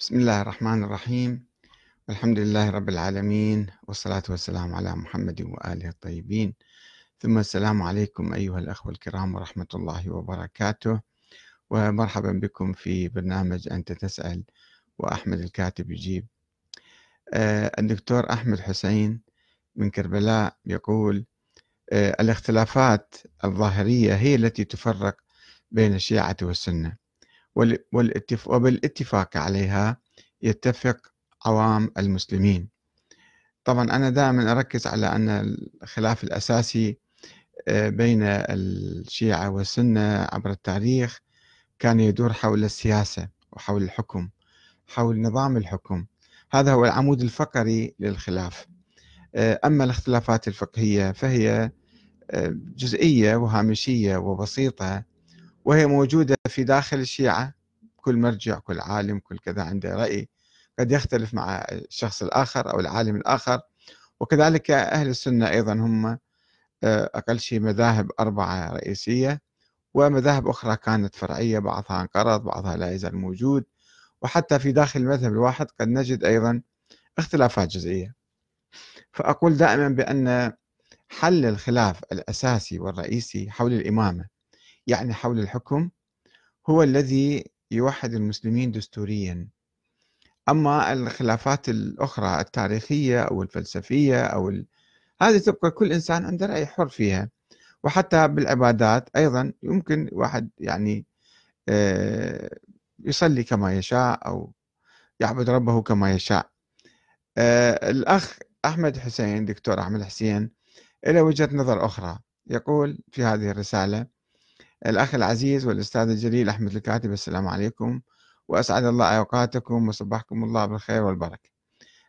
بسم الله الرحمن الرحيم. الحمد لله رب العالمين والصلاة والسلام على محمد وآله الطيبين. ثم السلام عليكم أيها الأخوة الكرام ورحمة الله وبركاته. ومرحبا بكم في برنامج أنت تسأل وأحمد الكاتب يجيب. آه، الدكتور أحمد حسين من كربلاء يقول آه، الاختلافات الظاهرية هي التي تفرق بين الشيعة والسنة. وبالاتفاق عليها يتفق عوام المسلمين. طبعا أنا دائما أركز على أن الخلاف الأساسي آه، بين الشيعة والسنة عبر التاريخ كان يدور حول السياسة وحول الحكم حول نظام الحكم. هذا هو العمود الفقري للخلاف. آه، أما الاختلافات الفقهية فهي آه، جزئية وهامشية وبسيطة وهي موجودة في داخل الشيعة. كل مرجع كل عالم كل كذا عنده رأي قد يختلف مع الشخص الآخر أو العالم الآخر. وكذلك أهل السنة أيضا هم آه، أقل شيء مذاهب أربعة رئيسية ومذاهب أخرى كانت فرعية بعضها انقرض بعضها لا يزال موجود. وحتى في داخل المذهب الواحد قد نجد أيضا اختلافات جزئية. فأقول دائما بأن حل الخلاف الأساسي والرئيسي حول الإمامة يعني حول الحكم هو الذي يوحد المسلمين دستوريا. أما الخلافات الأخرى التاريخية أو الفلسفية أو ال... هذه تبقى كل إنسان عنده رأي حر فيها. وحتى بالعبادات أيضا يمكن واحد يعني آه، يصلي كما يشاء أو يعبد ربه كما يشاء. آه، الأخ أحمد حسين دكتور أحمد حسين إلى وجهة نظر أخرى. يقول في هذه الرسالة الأخ العزيز والأستاذ الجليل أحمد الكاتب السلام عليكم. وأسعد الله أوقاتكم وصبحكم الله بالخير والبركة.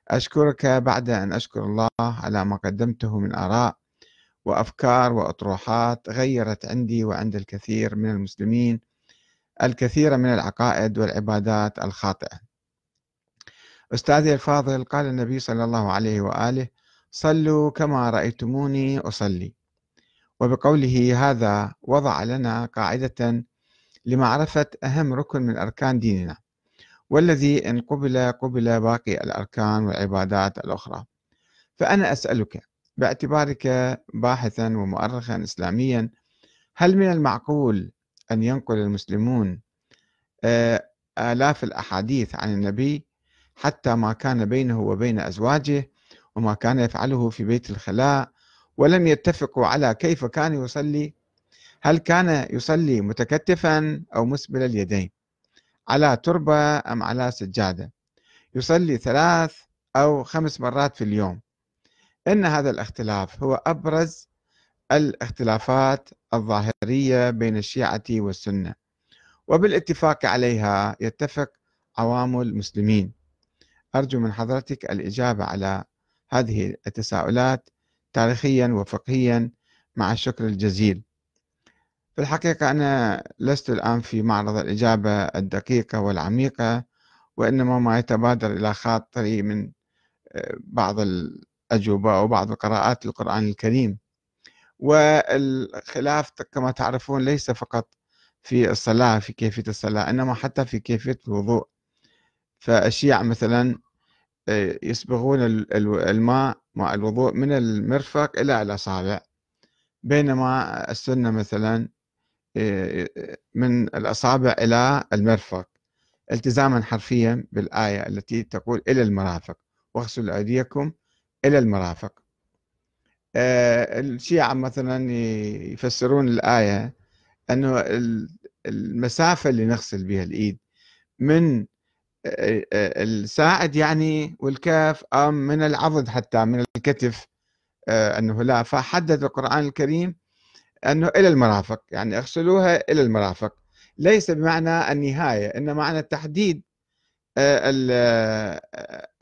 أشكرك بعد أن أشكر الله على ما قدمته من آراء وأفكار وأطروحات غيرت عندي وعند الكثير من المسلمين الكثير من العقائد والعبادات الخاطئة. أستاذي الفاضل قال النبي صلى الله عليه وآله صلوا كما رأيتموني أصلي. وبقوله هذا وضع لنا قاعدة لمعرفة أهم ركن من أركان ديننا والذي إن قبل قبل باقي الأركان والعبادات الأخرى. فأنا أسألك باعتبارك باحثا ومؤرخا إسلاميا هل من المعقول أن ينقل المسلمون آه، آلاف الأحاديث عن النبي حتى ما كان بينه وبين أزواجه وما كان يفعله في بيت الخلاء ولم يتفقوا على كيف كان يصلي هل كان يصلي متكتفا أو مسبل اليدين على تربة أم على سجادة؟ يصلي ثلاث أو خمس مرات في اليوم. إن هذا الاختلاف هو أبرز الاختلافات الظاهرية بين الشيعة والسنة وبالاتفاق عليها يتفق عوام المسلمين. أرجو من حضرتك الإجابة على هذه التساؤلات. تاريخيا وفقهيا مع الشكر الجزيل. في الحقيقة أنا لست الآن في معرض الإجابة الدقيقة والعميقة وإنما ما يتبادر إلى خاطري من آه، بعض الأجوبة أو بعض القراءات للقرآن الكريم. والخلاف كما تعرفون ليس فقط في الصلاة في كيفية الصلاة إنما حتى في كيفية الوضوء. فالشيعة مثلا آه، يسبغون الماء مع الوضوء من المرفق إلى الأصابع بينما السنة مثلا آه، من الأصابع إلى المرفق التزاما حرفيا بالآية التي تقول إلى المرافق. واغسلوا أيديكم إلى المرافق. آه، الشيعة مثلا يفسرون الآية أنه المسافة اللي نغسل بها الإيد من الساعد يعني والكاف أم من العضد حتى من الكتف أنه لا. فحدد القرآن الكريم أنه إلى المرافق يعني اغسلوها إلى المرافق. ليس بمعنى النهاية إنما معنى تحديد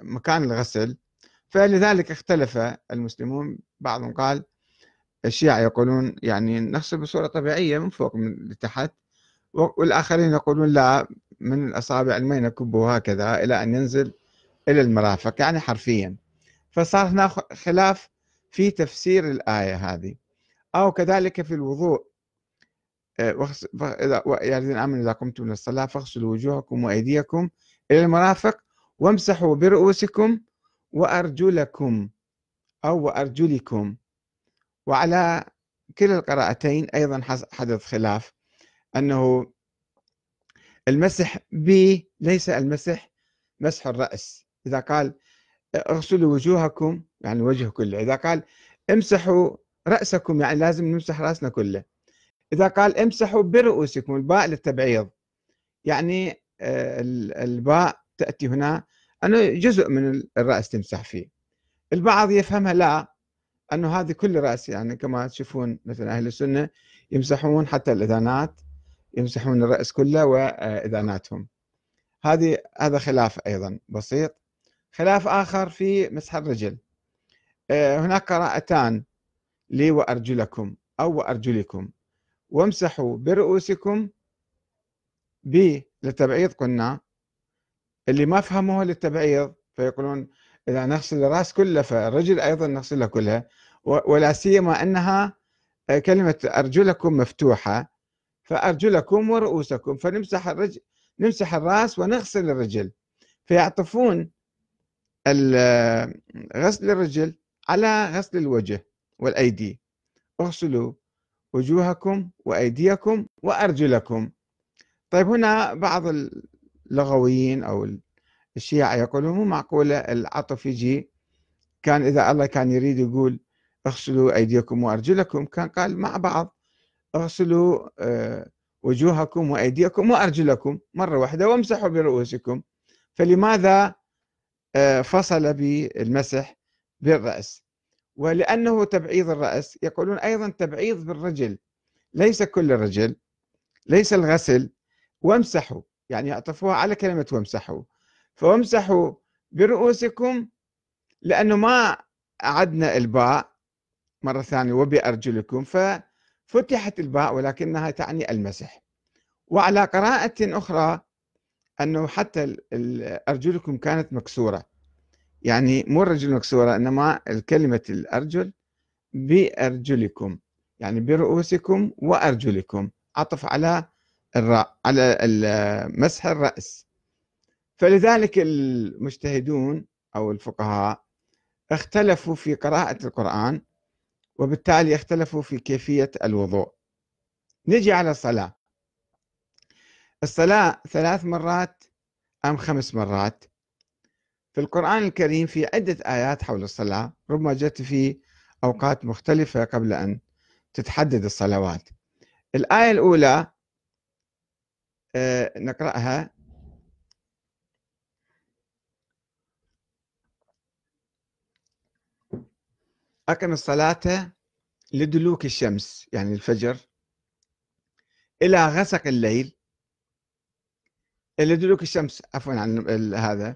مكان الغسل. فلذلك اختلف المسلمون بعضهم قال الشيعة يقولون يعني نغسل بصورة طبيعية من فوق من لتحت والآخرين يقولون لا. من الأصابع الماء نكبه هكذا إلى أن ينزل إلى المرافق يعني حرفيا. فصار هناك خلاف في تفسير الآية هذه. أو كذلك في الوضوء. آه، يا الذين آمنوا إذا قمتم إلى الصلاة فاغسلوا وجوهكم وأيديكم إلى المرافق وامسحوا برؤوسكم وأرجلكم أو وأرجلكم. وعلى كلا القراءتين أيضا حدث خلاف. أنه المسح ب ليس المسح مسح الرأس. إذا قال اغسلوا وجوهكم يعني الوجه كله. إذا قال امسحوا رأسكم يعني لازم نمسح رأسنا كله. إذا قال امسحوا برؤوسكم الباء للتبعيض. يعني آه، الباء تأتي هنا. أنه جزء من الرأس تمسح فيه. البعض يفهمها لا أنه هذه كل رأس يعني كما تشوفون مثلا أهل السنة يمسحون حتى الإذانات. يمسحون الرأس كله وإذاناتهم هذه هذا خلاف أيضا بسيط. خلاف آخر في مسح الرجل. آه، هناك قراءتان لي وأرجلكم أو وأرجلكم. وامسحوا برؤوسكم ب للتبعيض قلنا. اللي ما فهموه للتبعيض فيقولون إذا نغسل الرأس كله فالرجل أيضا نغسلها كلها ولا سيما أنها آه، كلمة أرجلكم مفتوحة. فأرجلكم ورؤوسكم فنمسح الرجل نمسح الرأس ونغسل الرجل. فيعطفون غسل الرجل على غسل الوجه والأيدي. اغسلوا وجوهكم وأيديكم وأرجلكم طيب هنا بعض اللغويين أو الشيعة يقولون مو معقولة العطف يجي. كان إذا الله كان يريد يقول اغسلوا أيديكم وأرجلكم كان قال مع بعض. اغسلوا آه، وجوهكم وأيديكم وأرجلكم مرة واحدة وامسحوا برؤوسكم. فلماذا آه، فصل بالمسح بالرأس؟ ولأنه تبعيض الرأس يقولون أيضا تبعيض بالرجل. ليس كل الرجل ليس الغسل. وامسحوا يعني يعطفوها على كلمة وامسحوا. فامسحوا برؤوسكم لأنه ما عدنا إلباء مرة ثانية وبأرجلكم. ففتحت الباء ولكنها تعني المسح. وعلى قراءة أخرى أنه حتى أرجلكم كانت مكسورة. يعني مو الرجل مكسورة إنما الكلمة الأرجل بأرجلكم. يعني برؤوسكم وأرجلكم. عطف على الراء على مسح الرأس. فلذلك المجتهدون أو الفقهاء اختلفوا في قراءة القرآن وبالتالي اختلفوا في كيفية الوضوء. نجي على الصلاة. الصلاة ثلاث مرات أم خمس مرات؟ في القرآن الكريم في عدة آيات حول الصلاة ربما جت في أوقات مختلفة قبل أن تتحدد الصلوات. الآية الأولى آه، نقرأها. أقم الصلاة لدلوك الشمس يعني الفجر إلى غسق الليل لدلوك الشمس عفوا عن هذا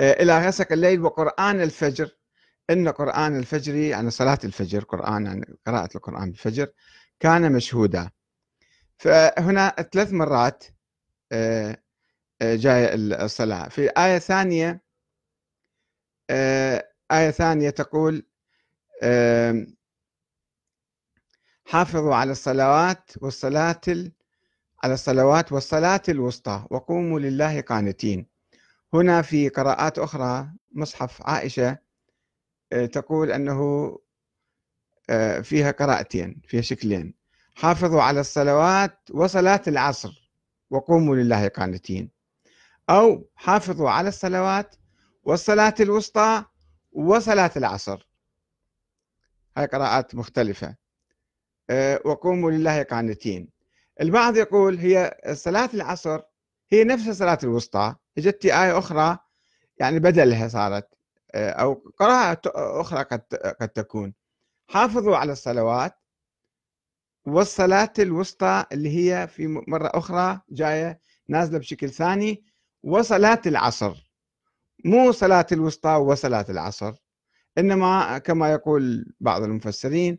آه، إلى غسق الليل وقرآن الفجر. إن قرآن الفجر يعني صلاة الفجر قرآن يعني قراءة القرآن بالفجر كان مشهودا. فهنا ثلاث مرات آه، آه، جاية الصلاة. في آية ثانية آية ثانية تقول حافظوا على الصلوات والصلاة على الصلوات والصلاة الوسطى وقوموا لله قانتين. هنا في قراءات أخرى مصحف عائشة آه، تقول أنه آه، فيها قراءتين فيها شكلين. حافظوا على الصلوات وصلاة العصر وقوموا لله قانتين. أو حافظوا على الصلوات والصلاة الوسطى وصلاة العصر. هاي قراءات مختلفة. آه، وقوموا لله قانتين. البعض يقول هي صلاة العصر هي نفس صلاة الوسطى. اجت آية أخرى يعني بدلها صارت آه، أو قراءة أخرى قد قد تكون. حافظوا على الصلوات والصلاة الوسطى اللي هي في مرة أخرى جاية نازلة بشكل ثاني وصلاة العصر. مو صلاة الوسطى وصلاة العصر. إنما كما يقول بعض المفسرين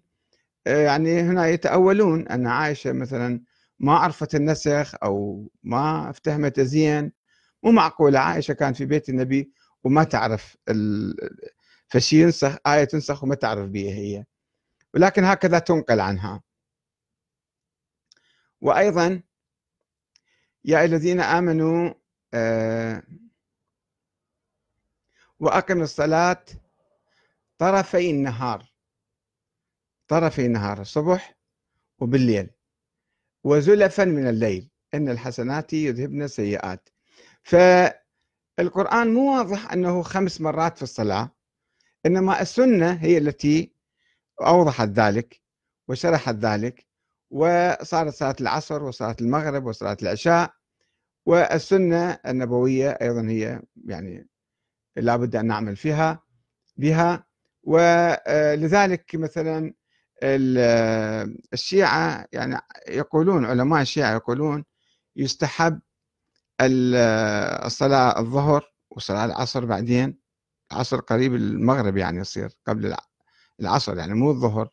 آه، يعني هنا يتأولون أن عائشة مثلا ما عرفت النسخ أو ما افتهمت زين مو معقولة عائشة كانت في بيت النبي وما تعرف ال... فشي ينسخ آية تنسخ وما تعرف بها هي. ولكن هكذا تنقل عنها. وأيضا يا الذين آمنوا آه، وأقم الصلاة طرفي النهار طرفي النهار الصبح وبالليل وزلفا من الليل إن الحسنات يذهبن السيئات. فالقرآن مو واضح أنه خمس مرات في الصلاة إنما السنة هي التي أوضحت ذلك وشرحت ذلك وصارت صلاة العصر وصلاة المغرب وصلاة العشاء والسنة النبوية أيضا هي يعني لابد أن نعمل فيها بها. ولذلك مثلا الشيعة يعني يقولون علماء الشيعة يقولون يستحب الصلاة الظهر وصلاة العصر بعدين العصر قريب المغرب يعني يصير قبل العصر يعني مو الظهر.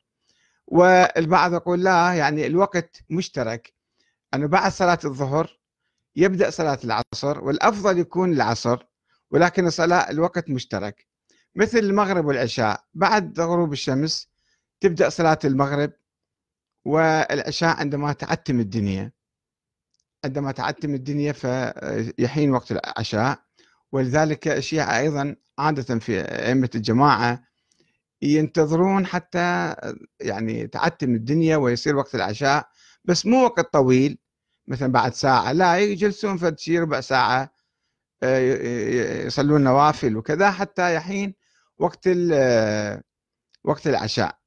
والبعض يقول لا يعني الوقت مشترك. أنه بعد صلاة الظهر يبدأ صلاة العصر والأفضل يكون العصر ولكن الصلاة الوقت مشترك. مثل المغرب والعشاء. بعد غروب الشمس تبدأ صلاة المغرب والعشاء عندما تعتم الدنيا. عندما تعتم الدنيا فيحين وقت العشاء. ولذلك الشيعة أيضا عادة في أئمة الجماعة ينتظرون حتى يعني تعتم الدنيا ويصير وقت العشاء بس مو وقت طويل. مثلا بعد ساعة لا يجلسون فد ربع ساعة آه، يصلون نوافل وكذا حتى يحين وقت وقت العشاء.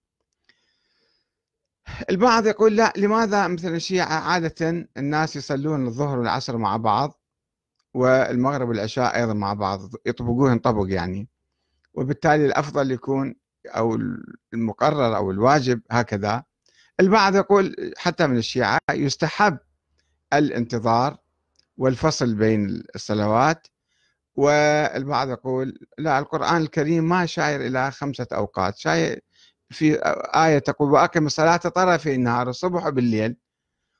البعض يقول لا لماذا مثلا الشيعة عادة الناس يصلون الظهر والعصر مع بعض والمغرب والعشاء أيضا مع بعض يطبقوهن طبق يعني وبالتالي الأفضل يكون أو المقرر أو الواجب هكذا. البعض يقول حتى من الشيعة يستحب الانتظار والفصل بين الصلوات والبعض يقول لا القرآن الكريم ما شاير إلى خمسة أوقات شاير في آية تقول وأقم الصلاة طرفي النهار الصبح وبالليل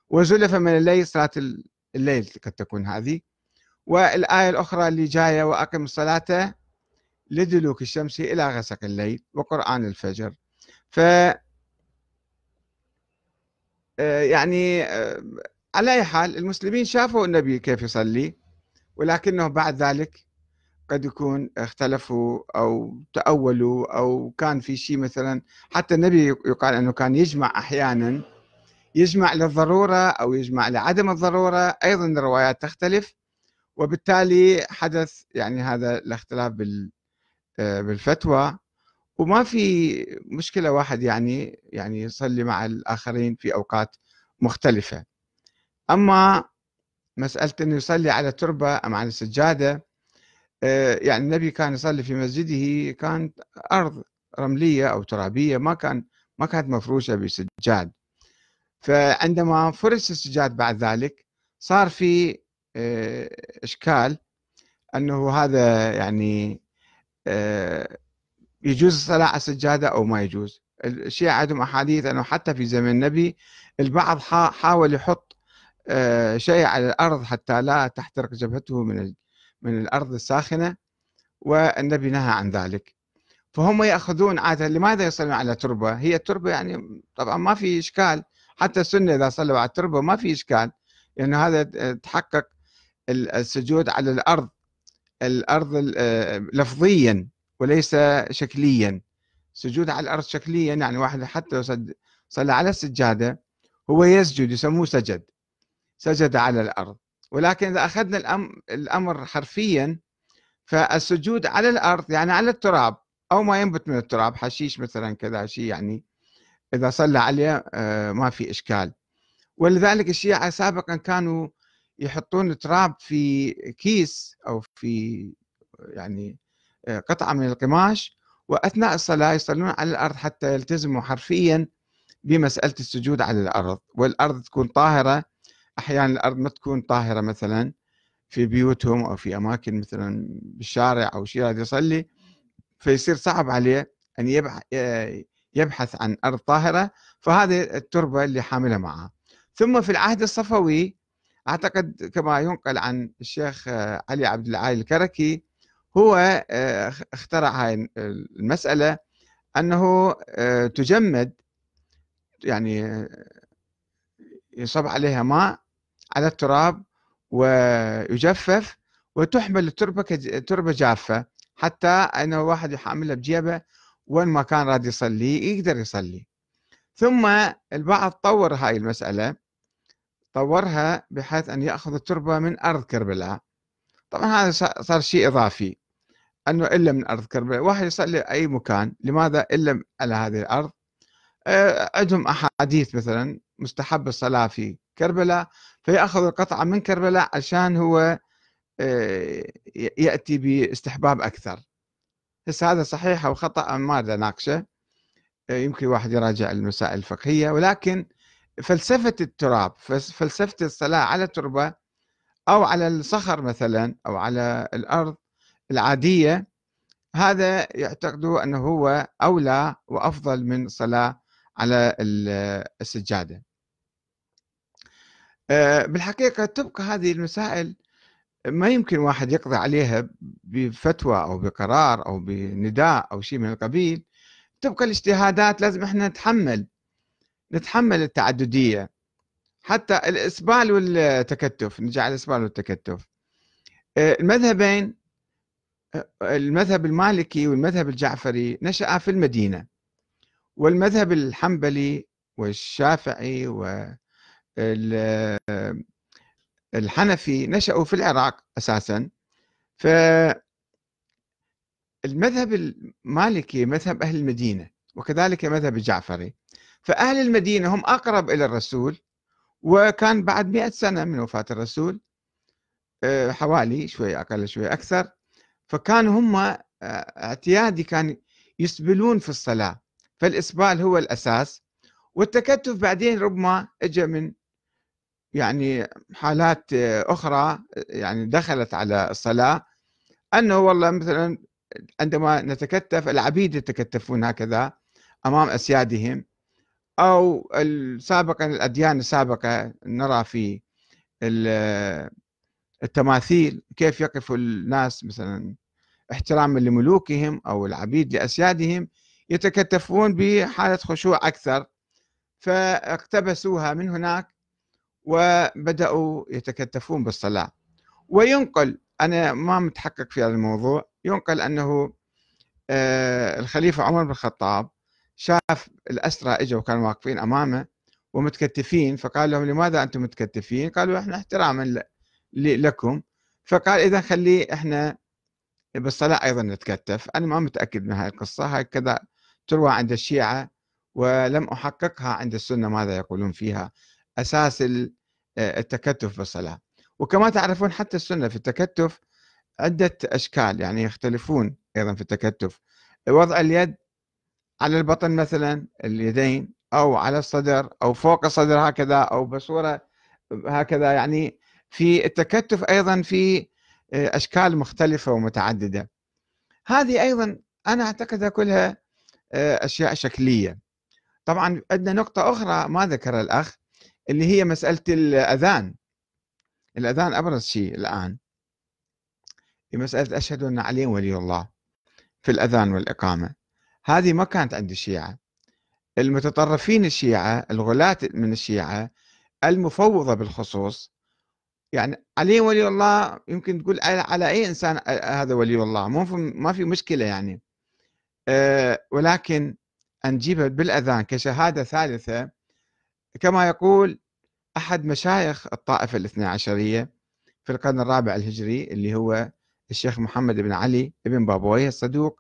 وزلف من الليل صلاة الليل قد تكون هذه. والآية الأخرى اللي جاية وأقم الصلاة لدلوك الشمس إلى غسق الليل وقرآن الفجر. ف آه، يعني آه، على أي حال المسلمين شافوا النبي كيف يصلي. ولكنه بعد ذلك قد يكون اختلفوا أو تأولوا أو كان في شيء مثلا. حتى النبي يقال أنه كان يجمع أحيانا يجمع للضرورة أو يجمع لعدم الضرورة. أيضا الروايات تختلف وبالتالي حدث يعني هذا الاختلاف آه، بالفتوى. وما في مشكلة واحد يعني يعني يصلي مع الآخرين في أوقات مختلفة. أما مسألة أنه يصلي على تربة أم على سجادة. آه، يعني النبي كان يصلي في مسجده كانت أرض رملية أو ترابية ما كان ما كانت مفروشة بسجاد. فعندما فرش السجاد بعد ذلك صار في آه، إشكال أنه هذا يعني آه، يجوز الصلاة على السجادة أو ما يجوز. الشيعة عندهم أحاديث أنه حتى في زمن النبي البعض حاول يحط شيء على الأرض حتى لا تحترق جبهته من من الأرض الساخنة والنبي نهى عن ذلك. فهم يأخذون عادة لماذا يصلون على تربة؟ هي التربة يعني طبعا ما في إشكال. حتى السنة إذا صلوا على التربة ما في إشكال لأن هذا تحقق السجود على الأرض الأرض لفظيا وليس شكليا. سجود على الأرض شكليا يعني واحد حتى صلى على السجادة هو يسجد يسموه سجد. سجد على الأرض. ولكن إذا أخذنا الأمر حرفيا فالسجود على الأرض يعني على التراب أو ما ينبت من التراب حشيش مثلا كذا شيء يعني إذا صلى عليه آه، ما في إشكال. ولذلك الشيعة سابقا كانوا يحطون تراب في كيس أو في يعني آه، قطعة من القماش وأثناء الصلاة يصلون على الأرض حتى يلتزموا حرفيا بمسألة السجود على الأرض. والأرض تكون طاهرة أحيانا الأرض ما تكون طاهرة مثلا في بيوتهم أو في أماكن مثلا بالشارع أو شيء يصلي فيصير صعب عليه أن يبحث عن أرض طاهرة فهذه التربة اللي حاملها معها ثم في العهد الصفوي أعتقد كما ينقل عن الشيخ علي عبد العالي الكركي هو آه، اخترع هاي المسألة أنه آه، تجمد يعني يصب عليها ماء على التراب ويجفف وتحمل التربة تربة جافة حتى أنه واحد يحملها بجيبه وين ما كان راد يصلي يقدر يصلي. ثم البعض طور هاي المسألة طورها بحيث أن يأخذ التربة من أرض كربلاء. طبعا هذا صار شيء إضافي أنه إلا من أرض كربلاء. واحد يصلي أي مكان لماذا إلا على هذه الأرض؟ آه، عندهم أحاديث مثلا مستحب الصلاة في كربلاء فيأخذ القطعة من كربلاء عشان هو آه، يأتي باستحباب أكثر. هسه هذا صحيح أو خطأ ما ناقشه؟ آه، يمكن واحد يراجع المسائل الفقهية ولكن فلسفة التراب فلسفة الصلاة على التربة أو على الصخر مثلا أو على الأرض العادية هذا يعتقدوا أنه هو أولى وأفضل من الصلاة على السجادة. آه، بالحقيقة تبقى هذه المسائل ما يمكن واحد يقضي عليها بفتوى أو بقرار أو بنداء أو شيء من القبيل. تبقى الاجتهادات لازم إحنا نتحمل نتحمل التعددية. حتى الإسبال والتكتف نجي على الإسبال والتكتف. آه، المذهبين آه، المذهب المالكي والمذهب الجعفري نشأ في المدينة. والمذهب الحنبلي والشافعي والحنفي نشأوا في العراق أساسا. ف المذهب المالكي مذهب أهل المدينة وكذلك مذهب الجعفري فأهل المدينة هم أقرب إلى الرسول وكان بعد مئة سنة من وفاة الرسول آه، حوالي شوي أقل شوي أكثر. فكانوا هم آه، اعتيادي كان يسبلون في الصلاة. فالإسبال هو الأساس والتكتف بعدين ربما اجى من يعني حالات أخرى يعني دخلت على الصلاة أنه والله مثلا عندما نتكتف العبيد يتكتفون هكذا أمام أسيادهم أو سابقا الأديان السابقة نرى في التماثيل كيف يقف الناس مثلا احتراما لملوكهم أو العبيد لأسيادهم. يتكتفون بحالة خشوع أكثر فاقتبسوها من هناك وبدأوا يتكتفون بالصلاة. وينقل أنا ما متحقق في هذا الموضوع ينقل أنه آه، الخليفة عمر بن الخطاب شاف الأسرى إجوا وكانوا واقفين أمامه ومتكتفين فقال لهم لماذا أنتم متكتفين؟ قالوا إحنا احتراما لكم. فقال إذا خلي إحنا بالصلاة أيضا نتكتف أنا ما متأكد من هذه القصة هاي كذا تروى عند الشيعة ولم أحققها عند السنة ماذا يقولون فيها؟ أساس آه، التكتف بالصلاة. وكما تعرفون حتى السنة في التكتف عدة أشكال يعني يختلفون أيضا في التكتف. وضع اليد على البطن مثلا اليدين أو على الصدر أو فوق الصدر هكذا أو بصورة هكذا يعني في التكتف أيضا في آه، أشكال مختلفة ومتعددة. هذه أيضا أنا أعتقدها كلها آه، أشياء شكلية. طبعا عندنا نقطة أخرى ما ذكرها الأخ اللي هي مسألة الأذان. الأذان أبرز شيء الآن. في مسألة أشهد أن علي ولي الله في الأذان والإقامة. هذه ما كانت عند الشيعة. المتطرفين الشيعة الغلاة من الشيعة المفوضة بالخصوص. يعني علي ولي الله يمكن تقول على أي إنسان هذا ولي الله. مو ما في مشكلة يعني. ولكن أن نجيبها بالأذان كشهادة ثالثة كما يقول أحد مشايخ الطائفة الاثنى عشرية في القرن الرابع الهجري اللي هو الشيخ محمد بن علي بن بابويه الصدوق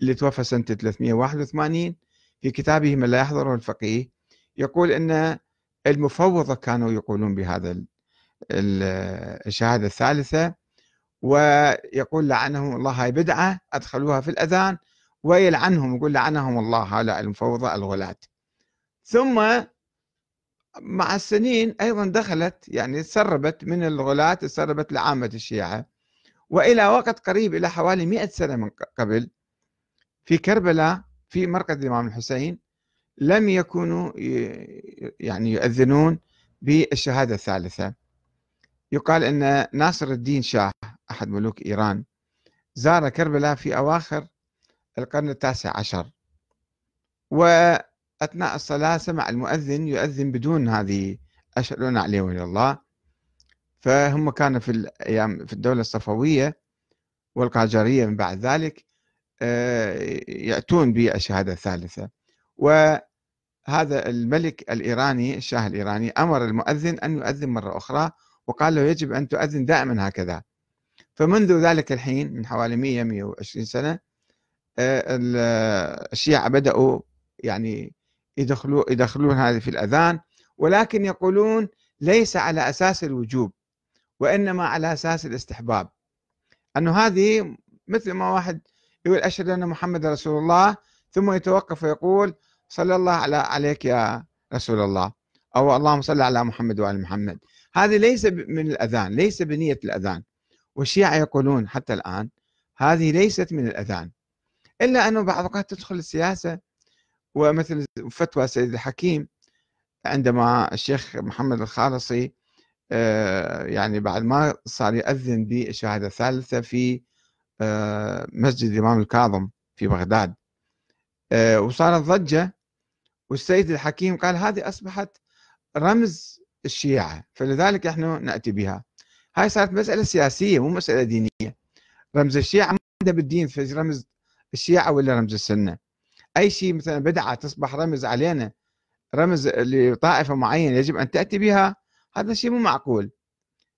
اللي توفى سنة 381 في كتابه من لا يحضره الفقيه يقول أن المفوضة كانوا يقولون بهذا الشهادة الثالثة ويقول لعنهم الله هاي بدعة أدخلوها في الأذان ويلعنهم يقول لعنهم الله هؤلاء المفوضة الغلاة. ثم مع السنين أيضا دخلت يعني تسربت من الغلاة تسربت لعامة الشيعة. وإلى وقت قريب إلى حوالي مئة سنة من قبل في كربلاء في مرقد الإمام الحسين لم يكونوا يعني يؤذنون بالشهادة الثالثة. يقال أن ناصر الدين شاه أحد ملوك إيران زار كربلاء في أواخر القرن التاسع عشر. وأثناء الصلاة سمع المؤذن يؤذن بدون هذه أشهد أن علي ولي الله. فهم كانوا في الأيام في الدولة الصفوية والقاجرية من بعد ذلك آه، يأتون بالشهادة الثالثة. وهذا الملك الإيراني الشاه الإيراني أمر المؤذن أن يؤذن مرة أخرى وقال له يجب أن تؤذن دائما هكذا. فمنذ ذلك الحين من حوالي 100 120 سنة الشيعة بدأوا يعني يدخلون يدخلون هذه في الأذان ولكن يقولون ليس على أساس الوجوب وإنما على أساس الاستحباب. أنه هذه مثل ما واحد يقول أشهد أن محمد رسول الله ثم يتوقف ويقول صلى الله على عليك يا رسول الله. أو اللهم صل على محمد وآل محمد. هذه ليس من الأذان ليس بنية الأذان. والشيعة يقولون حتى الآن هذه ليست من الأذان. إلا أنه بعض الأوقات تدخل السياسة ومثل فتوى سيد الحكيم عندما الشيخ محمد الخالصي آه، يعني بعد ما صار يأذن بالشهادة الثالثة في آه، مسجد الإمام الكاظم في بغداد آه، وصارت ضجة والسيد الحكيم قال هذه أصبحت رمز الشيعة فلذلك إحنا نأتي بها. هاي صارت مسألة سياسية مو مسألة دينية. رمز الشيعة ما عندها بالدين في رمز الشيعة ولا رمز السنة؟ أي شيء مثلا بدعة تصبح رمز علينا رمز لطائفة معينة يجب أن تأتي بها هذا شيء مو معقول.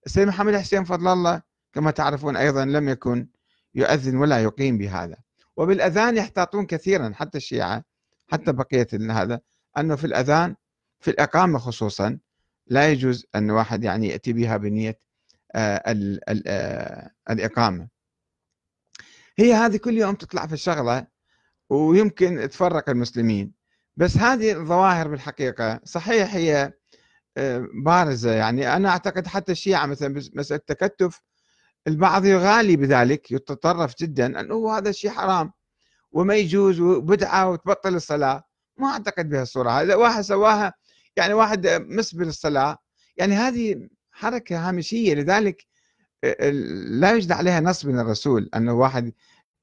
السيد محمد حسين فضل الله كما تعرفون أيضا لم يكن يؤذن ولا يقيم بهذا. وبالأذان يحتاطون كثيرا حتى الشيعة حتى بقية هذا أنه في الأذان في الإقامة خصوصا لا يجوز أن واحد يعني يأتي بها بنية آه، آه، الإقامة. هي هذه كل يوم تطلع في الشغلة ويمكن تفرق المسلمين. بس هذه الظواهر بالحقيقة صحيح هي آه، بارزة. يعني أنا أعتقد حتى الشيعة مثلا مسألة التكتف البعض يغالي بذلك يتطرف جدا أنه هذا الشيء حرام وما يجوز وبدعة وتبطل الصلاة. ما أعتقد بهالصورة هذا واحد سواها يعني واحد مسبل الصلاة يعني هذه حركة هامشية. لذلك لا يوجد عليها نص من الرسول أنه واحد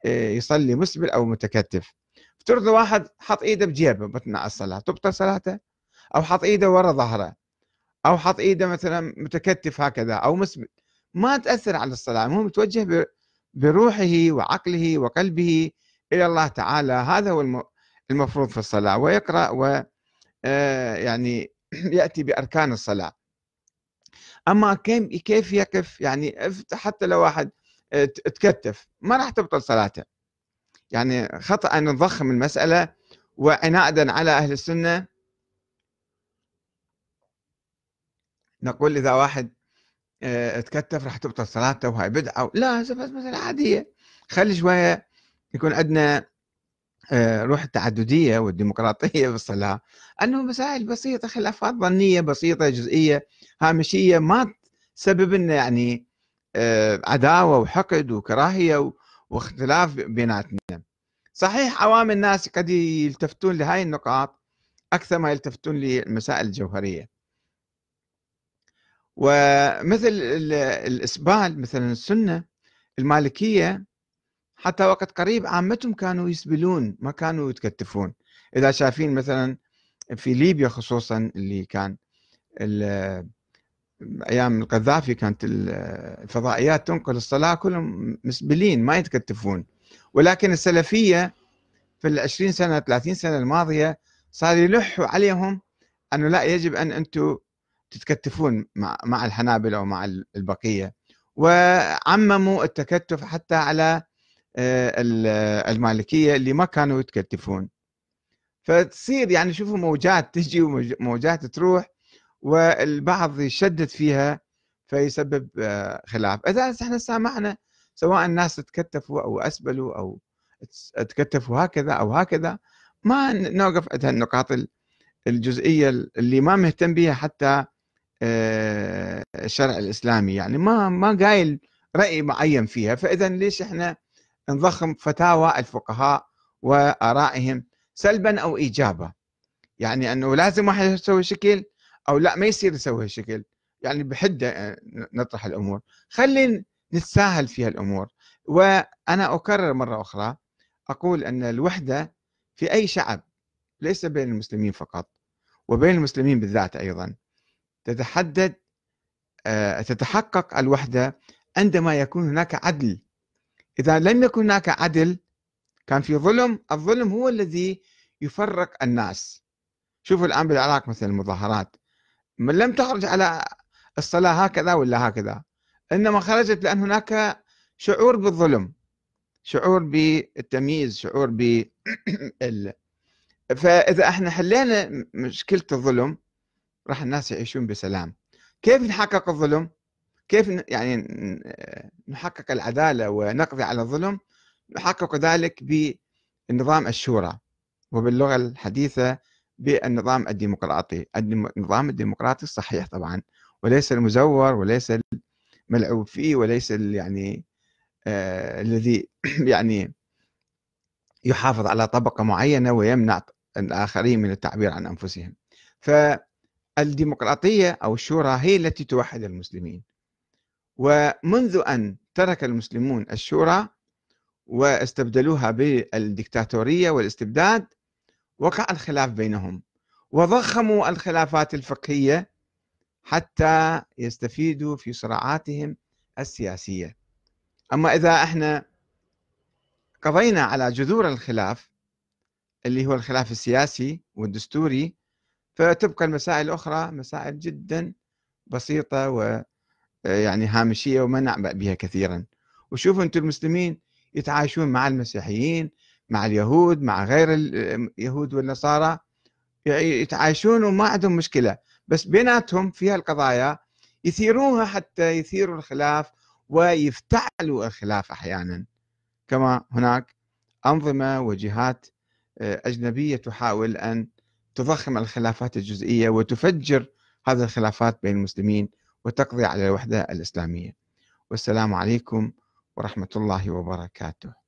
آه، يصلي مسبل أو متكتف. افترض واحد حط إيده بجيبه بثناء الصلاة تبطل صلاته؟ أو حط إيده ورا ظهره؟ أو حط إيده مثلا متكتف هكذا أو مسبل؟ ما تأثر على الصلاة هو متوجه بروحه وعقله وقلبه إلى الله تعالى. هذا هو المفروض في الصلاة. ويقرأ و آه، يعني يأتي بأركان الصلاة أما كيف يقف يعني حتى لو واحد آه، تكتف ما راح تبطل صلاته. يعني خطأ أن نضخم المسألة وعنادا على أهل السنة. نقول إذا واحد آه، تكتف راح تبطل صلاته وهاي بدعة لا بس مسألة عادية. خلي شوية يكون عندنا روح التعددية والديمقراطية في الصلاة أنه مسائل بسيطة خلافات ظنية بسيطة جزئية هامشية ما تسبب لنا يعني آه، عداوة وحقد وكراهية واختلاف بيناتنا. صحيح عوام الناس قد يلتفتون لهذه النقاط أكثر ما يلتفتون للمسائل الجوهرية. ومثل الإسبال مثلا السنة المالكية حتى وقت قريب عامتهم كانوا يسبلون ما كانوا يتكتفون. إذا شايفين مثلا في ليبيا خصوصا اللي كان أيام القذافي كانت الفضائيات تنقل الصلاة كلهم مسبلين ما يتكتفون. ولكن السلفية في العشرين سنة 30 سنة الماضية صار يلحوا عليهم أنه لا يجب أن أنتم تتكتفون مع مع الحنابلة ومع البقية. وعمموا التكتف حتى على المالكية اللي ما كانوا يتكتفون فتصير يعني شوفوا موجات تجي وموجات تروح والبعض يشدد فيها فيسبب آه، خلاف. إذا إحنا سامحنا سواء الناس تكتفوا أو أسبلوا أو تكتفوا هكذا أو هكذا ما نوقف عند النقاط الجزئية اللي ما مهتم بها حتى آه، الشرع الإسلامي. يعني ما ما قايل رأي معين فيها. فإذا ليش إحنا نضخم فتاوى الفقهاء وآرائهم سلبا أو ايجابا. يعني أنه لازم واحد يسوي شكل أو لا ما يصير نسوي هالشكل يعني بحده آه، نطرح الأمور. خلي نتساهل في الأمور وأنا أكرر مرة أخرى أقول أن الوحدة في أي شعب ليس بين المسلمين فقط وبين المسلمين بالذات أيضا تتحدد آه، تتحقق الوحدة عندما يكون هناك عدل إذا لم يكن هناك عدل كان في ظلم الظلم هو الذي يفرق الناس. شوفوا الآن بالعراق مثل المظاهرات. من لم تخرج على الصلاة هكذا ولا هكذا؟ إنما خرجت لأن هناك شعور بالظلم شعور بالتمييز شعور ب فإذا إحنا حلينا مشكلة الظلم راح الناس يعيشون بسلام. كيف نحقق الظلم؟ كيف يعني نحقق العدالة ونقضي على الظلم؟ نحقق ذلك بنظام الشورى وباللغة الحديثة بالنظام الديمقراطي. النظام الديمقراطي الصحيح طبعا وليس المزور وليس الملعوب فيه وليس يعني آه الذي يعني يحافظ على طبقة معينة ويمنع الآخرين من التعبير عن أنفسهم. فالديمقراطية أو الشورى هي التي توحد المسلمين. ومنذ أن ترك المسلمون الشورى واستبدلوها بالدكتاتورية والاستبداد وقع الخلاف بينهم وضخموا الخلافات الفقهية حتى يستفيدوا في صراعاتهم السياسية. أما إذا إحنا قضينا على جذور الخلاف اللي هو الخلاف السياسي والدستوري فتبقى المسائل الأخرى مسائل جدا بسيطة ويعني هامشية وما نعبأ بها كثيرا. وشوفوا أنتم المسلمين يتعايشون مع المسيحيين مع اليهود مع غير اليهود والنصارى يتعايشون وما عندهم مشكلة. بس بيناتهم في هالقضايا يثيروها حتى يثيروا الخلاف ويفتعلوا الخلاف أحيانا. كما هناك أنظمة وجهات آه، أجنبية تحاول أن تضخم الخلافات الجزئية وتفجر هذه الخلافات بين المسلمين. وتقضي على الوحدة الإسلامية. والسلام عليكم ورحمة الله وبركاته.